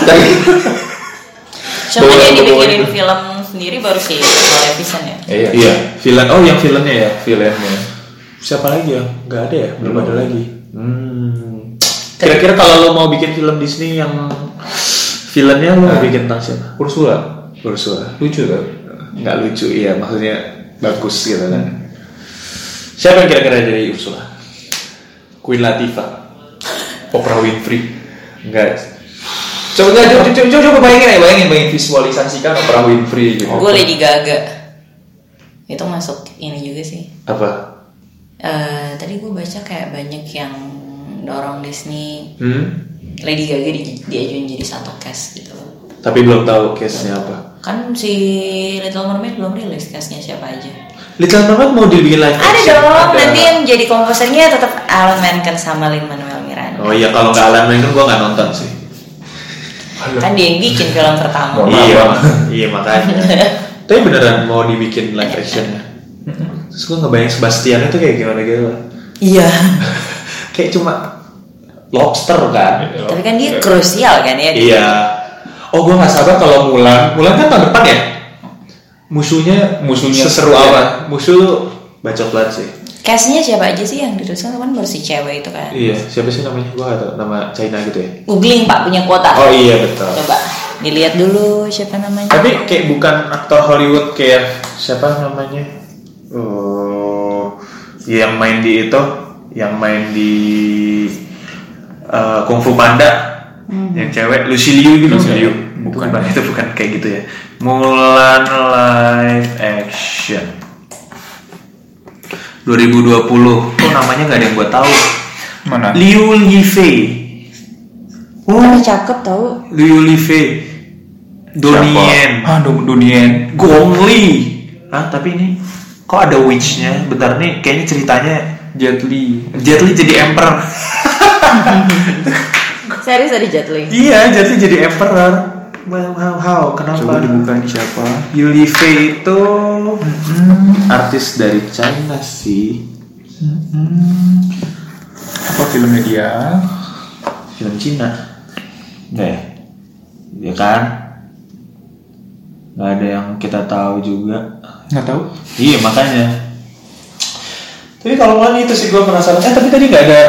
Speaker 3: Cuma
Speaker 4: Bawa-
Speaker 3: dia dibikinin film sendiri baru sih Vision ya.
Speaker 4: Iya.
Speaker 2: Iya, villain. Oh, yang villainnya ya.
Speaker 4: Filmnya.
Speaker 2: Siapa lagi ya? Nggak ada ya? Belum ada lagi. Hmm. Kira-kira kalau lo mau bikin film Disney yang villainnya lo mau
Speaker 4: Ah.
Speaker 2: bikin tentang siapa?
Speaker 4: Ursula.
Speaker 2: Ursula.
Speaker 4: Lucu kan?
Speaker 2: Nggak lucu, iya. Maksudnya bagus gitu kan. Siapa yang kira-kira jadi Ursula? Queen Latifah.
Speaker 4: Oprah Winfrey.
Speaker 2: Enggak.
Speaker 4: Coba coba, coba, coba, coba bayangin ya, bayangin, bayangin visualisasikan Oprah Winfrey gitu.
Speaker 3: Gue Lady Gaga. Itu masuk ini juga sih.
Speaker 2: Apa?
Speaker 3: Eh tadi gue baca kayak banyak yang dorong Disney
Speaker 2: Hmm?
Speaker 3: Lady Gaga di, diajuin jadi satu cast gitu.
Speaker 2: Tapi belum tahu case-nya apa.
Speaker 3: Kan si Little Mermaid belum rilis castnya siapa aja.
Speaker 2: Little Mermaid mau dibikin live
Speaker 3: Ada
Speaker 2: action?
Speaker 3: dong,
Speaker 2: Ada.
Speaker 3: nanti yang jadi komposernya tetap Alan Menken sama Lin Manuel Miranda.
Speaker 2: Oh iya, kalau nggak Alan Menken gue nggak nonton sih.
Speaker 3: Kan dia yang bikin film pertama.
Speaker 4: Mohon
Speaker 2: iya,
Speaker 4: maaf.
Speaker 2: iya makanya. Tapi beneran mau dibikin live actionnya. Terus gue ngebayang Sebastian itu kayak gimana gitu.
Speaker 3: Iya.
Speaker 2: kayak cuma lobster kan.
Speaker 3: Tapi kan dia krusial kan ya.
Speaker 2: Iya. Oh gue nggak sabar kalau Mulan. Mulan kan tahun depan ya. Musuhnya
Speaker 4: Musuhnya.
Speaker 2: seseru apa? Musuh bacot banget sih.
Speaker 3: Castnya siapa aja sih yang dituliskan kan baru si cewek itu kan.
Speaker 2: Iya. Siapa sih namanya? Gue nggak tahu. Nama China gitu ya.
Speaker 3: Googling pak punya kuota.
Speaker 2: Oh iya betul.
Speaker 3: Coba dilihat dulu siapa namanya.
Speaker 2: Tapi kayak bukan aktor Hollywood kayak siapa namanya? Oh, yang main di itu, yang main di uh, Kung Fu Panda, yang cewek Lucy Liu gitu.
Speaker 4: Lucy Liu.
Speaker 2: Bukan, bukan itu bukan kayak gitu ya. Mulan live action. 2020. Kok namanya gak ada yang gue tahu?
Speaker 4: Mana?
Speaker 2: Liu Yifei. Oh,
Speaker 3: Tapi cakep tau.
Speaker 2: Liu Yifei. Donien.
Speaker 4: Ah, Do- Donien.
Speaker 2: Gong Li. Ah, tapi ini kok ada witch-nya? Bentar nih, kayaknya ceritanya
Speaker 4: Jet Li.
Speaker 2: Jet Li jadi emperor.
Speaker 3: Serius ada Jetling.
Speaker 2: iya, Jet Li jadi emperor. Wow, how, how, kenapa?
Speaker 4: Coba dibuka ini siapa?
Speaker 2: Liu Fei itu artis dari China sih.
Speaker 4: Apa filmnya dia?
Speaker 2: Film Cina. Enggak ya? Ya kan? Nggak ada yang kita tahu juga.
Speaker 4: Nggak tahu.
Speaker 2: Iya makanya. Tapi kalau malam itu sih gue penasaran. Eh tapi tadi nggak ada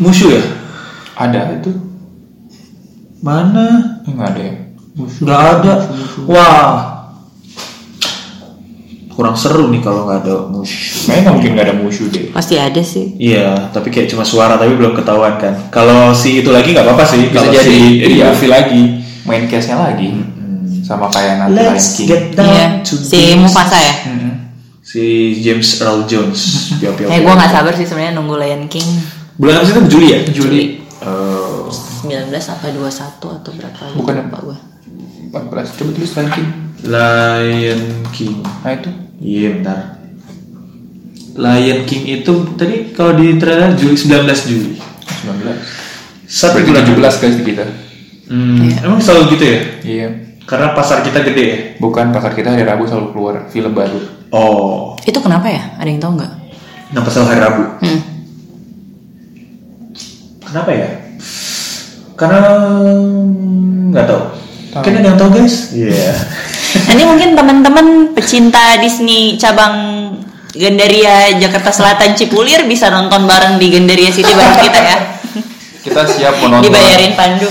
Speaker 2: musuh ya?
Speaker 4: Ada itu?
Speaker 2: Mana?
Speaker 4: Nggak ada ya.
Speaker 2: Nggak ada. Wah. Kurang seru nih kalau nggak ada musuh.
Speaker 4: Kayaknya nggak mungkin nggak ada musuh deh.
Speaker 3: Pasti ada sih.
Speaker 2: Iya, tapi kayak cuma suara tapi belum ketahuan kan. Kalau si itu lagi nggak apa-apa sih.
Speaker 4: Bisa
Speaker 2: Kalau
Speaker 4: jadi,
Speaker 2: si
Speaker 4: iya.
Speaker 2: Luffy lagi.
Speaker 4: Main case-nya lagi. Sama kayak nanti Lion
Speaker 2: Let's
Speaker 4: King.
Speaker 2: get down
Speaker 3: Iya.
Speaker 2: to
Speaker 3: Si
Speaker 2: business.
Speaker 3: Mufasa ya.
Speaker 4: Mm-mm.
Speaker 2: Si James Earl Jones. Piau, piau,
Speaker 3: Eh gue nggak sabar sih sebenarnya nunggu Lion King
Speaker 2: Bulan apa sih itu Juli ya?
Speaker 3: Juli.
Speaker 2: Oh.
Speaker 3: 19 apa 21 atau berapa?
Speaker 4: Bukan.
Speaker 3: Lupa gue.
Speaker 4: 14. Coba tulis Lion King.
Speaker 2: Lion King.
Speaker 4: Nah itu.
Speaker 2: Iya bentar. Lion King itu tadi kalau di trailer Juli 19 Juli.
Speaker 4: 19.
Speaker 2: Satu
Speaker 4: Berarti
Speaker 2: bulan
Speaker 4: 17 guys di kita.
Speaker 2: Hmm, Emang selalu gitu ya?
Speaker 4: Iya.
Speaker 2: Karena pasar kita gede ya.
Speaker 4: Bukan pasar kita hari Rabu selalu keluar film baru.
Speaker 2: Oh.
Speaker 3: Itu kenapa ya? Ada yang tahu nggak?
Speaker 2: Kenapa selalu hari Rabu?
Speaker 3: Hmm.
Speaker 2: Kenapa ya? Karena nggak tahu. Mungkin ada yang tahu guys? Iya.
Speaker 3: Nanti mungkin teman-teman pecinta Disney cabang Gandaria Jakarta Selatan Cipulir bisa nonton bareng di Gandaria City bareng kita ya.
Speaker 4: Kita siap menonton.
Speaker 3: Dibayarin Pandu.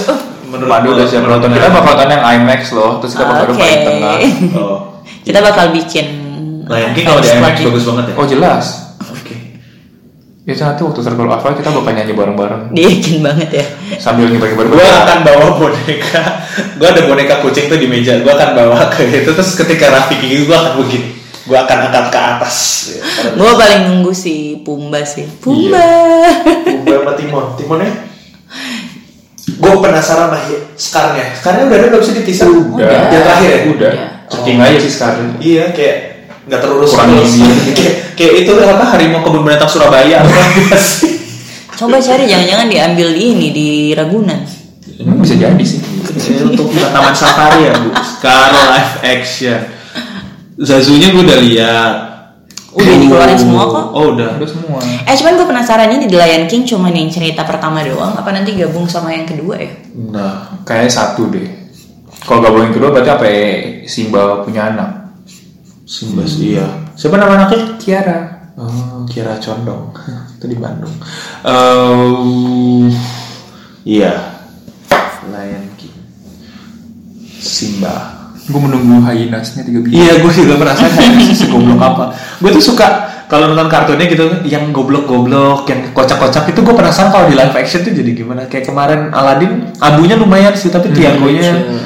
Speaker 2: Menurut
Speaker 4: Pandu udah siap menonton. Kita bakal nonton yang IMAX loh. Terus kita bakal
Speaker 3: Oke.
Speaker 4: paling tengah.
Speaker 2: Oh.
Speaker 3: Kita bakal bikin
Speaker 2: Lion King kalau di IMAX bagus banget ya.
Speaker 4: Oh jelas. Itu nanti waktu Circle of Life kita bakal nyanyi bareng-bareng
Speaker 3: Diyakin banget ya.
Speaker 4: sambil ngibar bareng
Speaker 2: Gua akan bawa boneka. Gua ada boneka kucing tuh di meja. Gua akan bawa ke itu terus ketika Raffi gigi gua akan begini. Gua akan angkat ke atas.
Speaker 3: Gue paling nunggu si Pumba sih. Pumba.
Speaker 2: Pumba sama Timon. Timonnya? Gue penasaran lah ya, Scarnya. Scarnya udah ada belum sih di teaser?
Speaker 4: Udah.
Speaker 2: Yang terakhir ya?
Speaker 4: Udah.
Speaker 3: Iya.
Speaker 4: Ceking aja sih sekarang.
Speaker 2: Iya, kayak nggak terurus.
Speaker 4: Kurang
Speaker 2: terus.
Speaker 4: gizi.
Speaker 2: kayak, kayak itu apa harimau kebun binatang Surabaya apa sih?
Speaker 3: Coba cari jangan-jangan diambil di ini di Ragunan.
Speaker 4: Hmm, bisa jadi sih.
Speaker 2: Ini untuk taman safari ya bu. Sekarang live action. Zazunya gue udah lihat.
Speaker 3: Udah dikeluarin semua kok.
Speaker 2: Oh udah.
Speaker 4: Udah semua.
Speaker 3: Eh cuman gue penasarannya di The Lion King cuman yang cerita pertama doang apa nanti gabung sama yang kedua ya?
Speaker 2: Nah,
Speaker 4: Kayaknya satu deh. Kalau boleh yang kedua berarti apa ya? Simba punya anak.
Speaker 2: Simba sih iya. Siapa nama anaknya?
Speaker 4: Kiara.
Speaker 2: Oh, Kira Condong. itu di Bandung. Eh, iya. Lion King. Simba.
Speaker 4: Gue menunggu Hainasnya tiga biji.
Speaker 2: Iya, gue juga penasaran kayak si goblok apa. Gue tuh suka kalau nonton kartunnya gitu, yang goblok-goblok, yang kocak-kocak itu gue penasaran kalau di live action tuh jadi gimana. Kayak kemarin Aladdin, abunya lumayan sih, tapi Tiagonya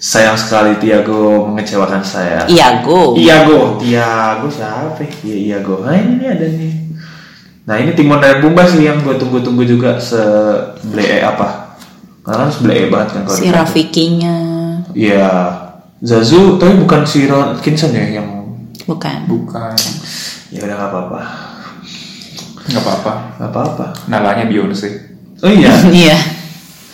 Speaker 2: sayang sekali Tiago mengecewakan saya.
Speaker 3: Iago.
Speaker 2: Iago, Tiago siapa? ya? Iya Iago. Nah ini nih ada nih. Nah ini Timon dan Pumba sih yang gue tunggu-tunggu juga se blee apa? Karena harus blee banget kan kalau
Speaker 3: Si. Rafikinya
Speaker 2: Iya. Zazu, tapi bukan si Ron Atkinson ya yang
Speaker 3: bukan.
Speaker 4: Bukan.
Speaker 2: ya udah nggak apa-apa,
Speaker 4: Nggak apa-apa.
Speaker 2: nggak apa-apa.
Speaker 4: Nalanya Beyonce.
Speaker 2: Oh iya.
Speaker 3: Iya.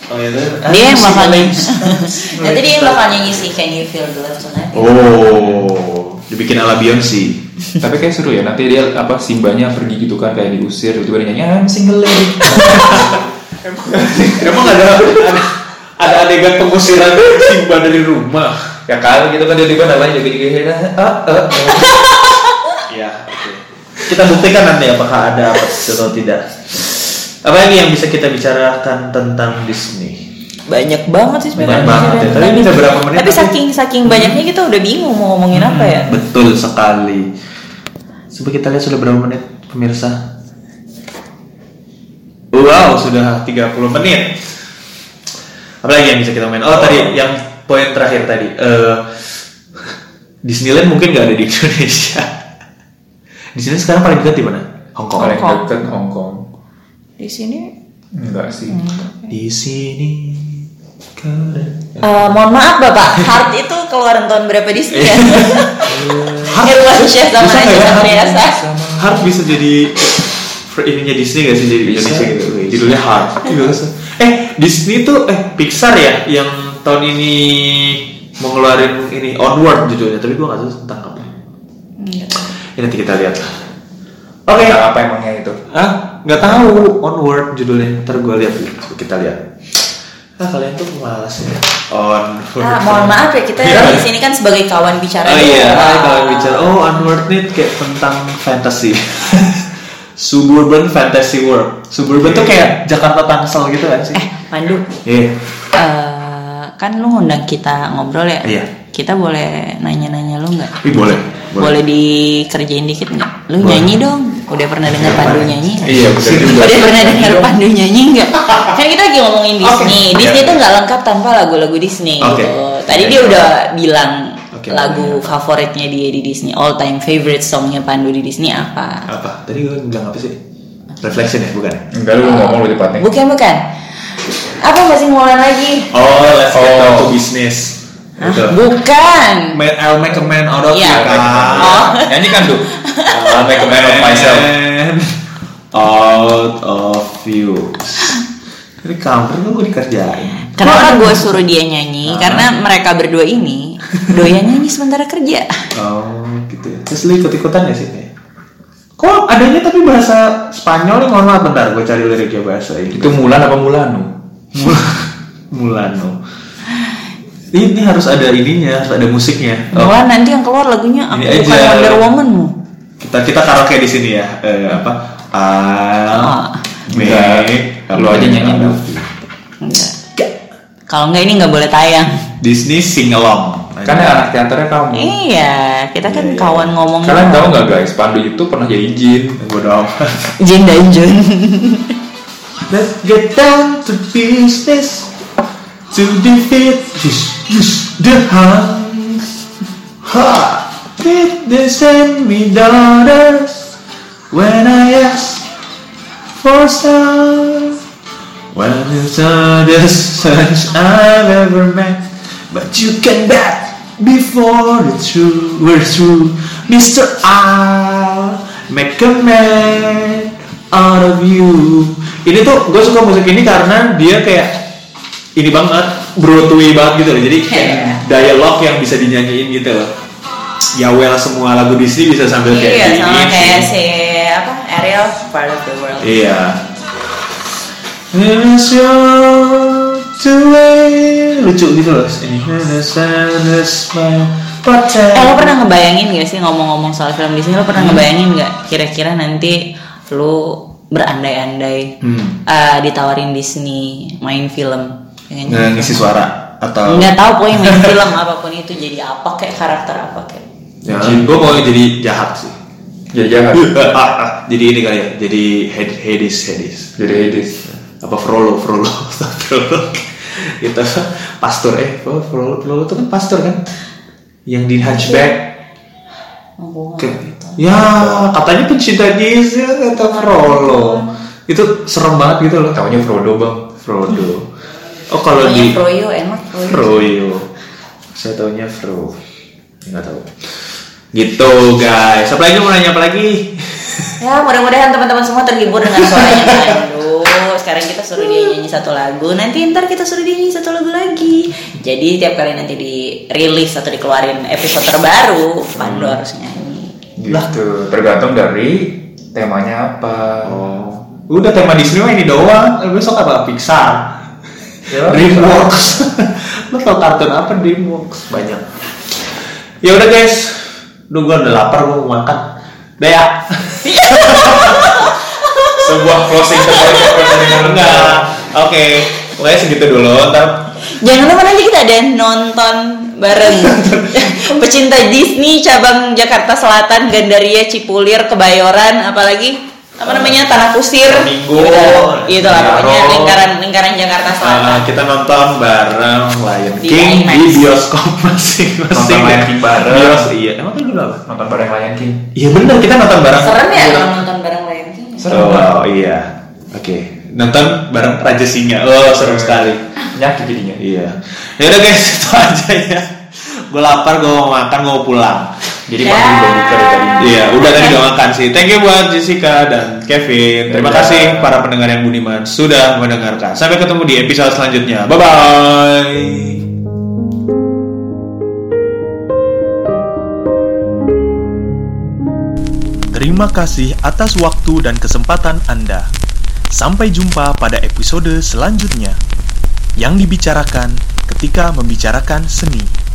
Speaker 2: Oh iya.
Speaker 3: Dia yang bakal
Speaker 2: nyanyi.
Speaker 3: Nanti dia yang bakal nyanyi si Can You Feel the Love Tonight.
Speaker 2: Oh, dibikin ala Beyonce.
Speaker 4: Tapi kayak seru ya. Nanti dia apa Simbanya pergi gitu kan kayak diusir. Tiba-tiba dia nyanyi I'm single lady.
Speaker 2: Emang ada ada, ada adegan pengusiran Simba dari rumah.
Speaker 4: ya kan gitu kan dia tiba namanya jaga-jaga. Ah, ah.
Speaker 2: Ya, oke. Kita buktikan nanti apakah ada atau tidak. Apa lagi yang bisa kita bicarakan tentang Disney?
Speaker 3: Banyak banget sih sebenarnya.
Speaker 2: Banyak banget ya. Tapi ini udah berapa menit?
Speaker 3: Tapi saking saking banyaknya kita udah bingung mau ngomongin apa ya.
Speaker 2: Betul sekali. Coba kita lihat sudah berapa menit pemirsa. Wow, sudah 30 menit. Apa lagi yang bisa kita main? Oh, tadi yang poin terakhir tadi. Eh, Disneyland mungkin nggak ada di Indonesia. Di sini sekarang paling dekat di mana? Hong Kong.
Speaker 4: Paling
Speaker 3: Hongkong. Di sini
Speaker 4: Enggak sih.
Speaker 2: Di sini keren.
Speaker 3: Eh, mohon maaf Bapak, Heart itu keluaran tahun berapa Disney ya? Irwan Syah sama Najwa
Speaker 2: ya?
Speaker 3: Sapriasa.
Speaker 2: Heart bisa jadi ininya Disney gak sih jadi
Speaker 4: Bisa.
Speaker 2: Indonesia gitu judulnya Heart Iya, bisa. eh Disney tuh eh Pixar ya yang tahun ini mau ngeluarin ini Onward judulnya tapi gua nggak tahu tentang apa ya, nanti kita lihat lah oke
Speaker 4: Tentang apa emangnya itu?
Speaker 2: ah nggak tahu Onward judulnya ntar gua lihat Coba kita lihat ah kalian tuh malas ya Onward
Speaker 3: Ah, mohon maaf ya kita
Speaker 2: Iya.
Speaker 3: di sini kan sebagai kawan bicara.
Speaker 2: Oh iya,
Speaker 3: doang.
Speaker 2: kalau bicara oh Onward nih kayak tentang fantasy. Suburban fantasy world. Suburban tuh kayak Jakarta Tangsel gitu kan sih?
Speaker 3: Eh, Pandu,
Speaker 2: Iya.
Speaker 3: eh, kan lu ngundang kita ngobrol ya?
Speaker 2: Iya.
Speaker 3: Kita boleh nanya-nanya lu nggak?
Speaker 2: Ih, boleh.
Speaker 3: Boleh dikerjain dikit nggak? Lu
Speaker 2: Boleh.
Speaker 3: nyanyi dong. Udah pernah dengar Pandu nyanyi? nggak?
Speaker 4: Iya betul juga.
Speaker 3: Udah pernah dengar Pandu nyanyi nggak? Kan kita lagi ngomongin Disney. Disney
Speaker 2: Iya.
Speaker 3: tuh nggak lengkap tanpa lagu-lagu Disney.
Speaker 2: Oke.
Speaker 3: Gitu. Tadi
Speaker 2: Iya,
Speaker 3: dia
Speaker 2: iya.
Speaker 3: udah bilang
Speaker 2: Oke.
Speaker 3: lagu favoritnya dia di Disney, all time favorite songnya Pandu di Disney apa?
Speaker 2: Apa? Tadi gue bilang apa sih? Reflection ya, bukan?
Speaker 4: Enggak lu ngomong lu tepatnya.
Speaker 3: Bukan bukan. Apa masih ngulang lagi?
Speaker 2: Oh, let's get
Speaker 4: Oh.
Speaker 2: down to business.
Speaker 3: Hah? Bukan.
Speaker 2: Man, I'll make a man out of
Speaker 3: Iya.
Speaker 2: you kan.
Speaker 3: Oh.
Speaker 4: Nyanyi kan tuh. I'll make a man of myself.
Speaker 2: Man out of you. Ini kan gue dikerjain.
Speaker 3: Kenapa gue suruh dia nyanyi? Karena mereka berdua ini doyan nyanyi sementara kerja.
Speaker 2: Oh gitu ya. Terus lu ikut-ikutan ya sih? Kok adanya tapi bahasa Spanyol nih mohon maaf bentar gue cari liriknya bahasa Inggris.
Speaker 4: Itu Mulan apa Mulanu?
Speaker 2: Mulano. Ini harus ada ininya, harus ada musiknya. Oh,
Speaker 3: Wah nanti yang keluar lagunya aku
Speaker 2: Ini
Speaker 3: bukan
Speaker 2: aja.
Speaker 3: Wonder Woman mu.
Speaker 2: Kita kita karaoke di sini ya. Eh, apa? Ah,
Speaker 4: Enggak. Lu aja nyanyi dulu.
Speaker 3: Enggak. Kalau enggak ini nggak boleh tayang.
Speaker 2: Disney sing along.
Speaker 4: Kan yang anak teaternya kamu.
Speaker 3: Iya, kita kan
Speaker 2: Iya, iya.
Speaker 3: kawan ngomong.
Speaker 4: Kalian tahu nggak guys, Pandu itu pernah jadi jin.
Speaker 2: Bodoh amat.
Speaker 3: Jin dan Jun.
Speaker 2: Let's get down to business to defeat this, this, the Hun. Ha! Did they send me daughters when I asked for some? When it's the such I've ever met, but you can bet before the true we're through, Mister I'll make a man out of you. Ini tuh gue suka musik ini karena dia kayak ini banget Broadway banget gitu loh. Jadi kayak
Speaker 3: Iya.
Speaker 2: dialog yang bisa dinyanyiin gitu loh. Ya well semua lagu Disney bisa sambil kayak
Speaker 3: Iya, sama kayak si apa Ariel part of the world.
Speaker 2: Iya. Lucu gitu loh ini.
Speaker 3: Eh lo pernah ngebayangin gak sih ngomong-ngomong soal film Disney lo pernah ngebayangin gak kira-kira nanti lo berandai-andai
Speaker 2: Hmm.
Speaker 3: eh, ditawarin Disney main film dengan
Speaker 2: ngisi suara atau
Speaker 3: nggak tahu pokoknya main film apa pun itu jadi apa kayak karakter apa kayak
Speaker 2: ya, gue mau jadi jahat sih.
Speaker 4: Jadi jahat.
Speaker 2: jadi ini kali ya, jadi Had- Hades Hades.
Speaker 4: Jadi Hades.
Speaker 2: Apa Frollo Frollo Frollo. Itu pastor eh oh, Frollo Frollo itu kan pastor kan? Yang di Hunchback.
Speaker 3: Oh, nggak
Speaker 2: Ke- ya katanya pencinta Disney kata Frollo. Itu serem banget gitu loh.
Speaker 4: Taunya Frodo bang.
Speaker 2: Frodo. Oh kalau di
Speaker 3: Froyo enak Froyo.
Speaker 2: Froyo. Saya taunya Fro. Enggak tahu. Gitu guys. Apa lagi mau nanya apa lagi?
Speaker 3: Ya mudah-mudahan teman-teman semua terhibur dengan suaranya Pandu. Sekarang kita suruh dia nyanyi satu lagu, nanti ntar kita suruh dia nyanyi satu lagu lagi. Jadi tiap kali nanti dirilis atau dikeluarin episode terbaru, Pandu harus nyanyi.
Speaker 4: Gitu. Tergantung dari temanya apa.
Speaker 2: Oh. Udah tema Disney ini doang. Besok apa? Pixar.
Speaker 4: Ya,
Speaker 2: Dreamworks. Lo tau kartun apa Dreamworks? Banyak. Ya udah guys. Duh gua udah lapar gua mau makan. Udah ya.
Speaker 4: Sebuah closing terbaik yang.
Speaker 2: Enggak. Oke. Pokoknya segitu dulu. Ntar
Speaker 3: Jangan lupa nanti kita ada nonton bareng pecinta Disney cabang Jakarta Selatan, Gandaria, Cipulir, Kebayoran, apalagi apa namanya Tanah Kusir.
Speaker 2: Minggu.
Speaker 3: Itu lah pokoknya lingkaran lingkaran Jakarta Selatan.
Speaker 2: uh, kita nonton bareng Lion
Speaker 3: Di
Speaker 2: King
Speaker 3: IMAX.
Speaker 2: di bioskop masing-masing.
Speaker 4: Nonton Lion King bareng.
Speaker 2: Bios, iya. Emang kan dulu apa?
Speaker 4: Nonton bareng Lion King.
Speaker 2: Iya bener kita nonton bareng.
Speaker 3: Serem ya
Speaker 2: Iya.
Speaker 3: kalau nonton bareng Lion King.
Speaker 4: Seru
Speaker 2: Oh iya. Oke. Nonton bareng Raja Singa. Oh seru sekali.
Speaker 4: Nyakit jadinya.
Speaker 2: Iya. Ya udah guys itu aja ya. Gue lapar, gue mau makan, gue mau pulang.
Speaker 4: Jadi
Speaker 3: Ya.
Speaker 4: pasti udah buka dari tadi.
Speaker 2: Iya, udah tadi udah makan sih. Thank you buat Jessica dan Kevin. Terima
Speaker 4: Dadah.
Speaker 2: kasih para pendengar yang budiman sudah mendengarkan. Sampai ketemu di episode selanjutnya. Bye bye.
Speaker 1: Terima kasih atas waktu dan kesempatan Anda. Sampai jumpa pada episode selanjutnya yang dibicarakan ketika membicarakan seni.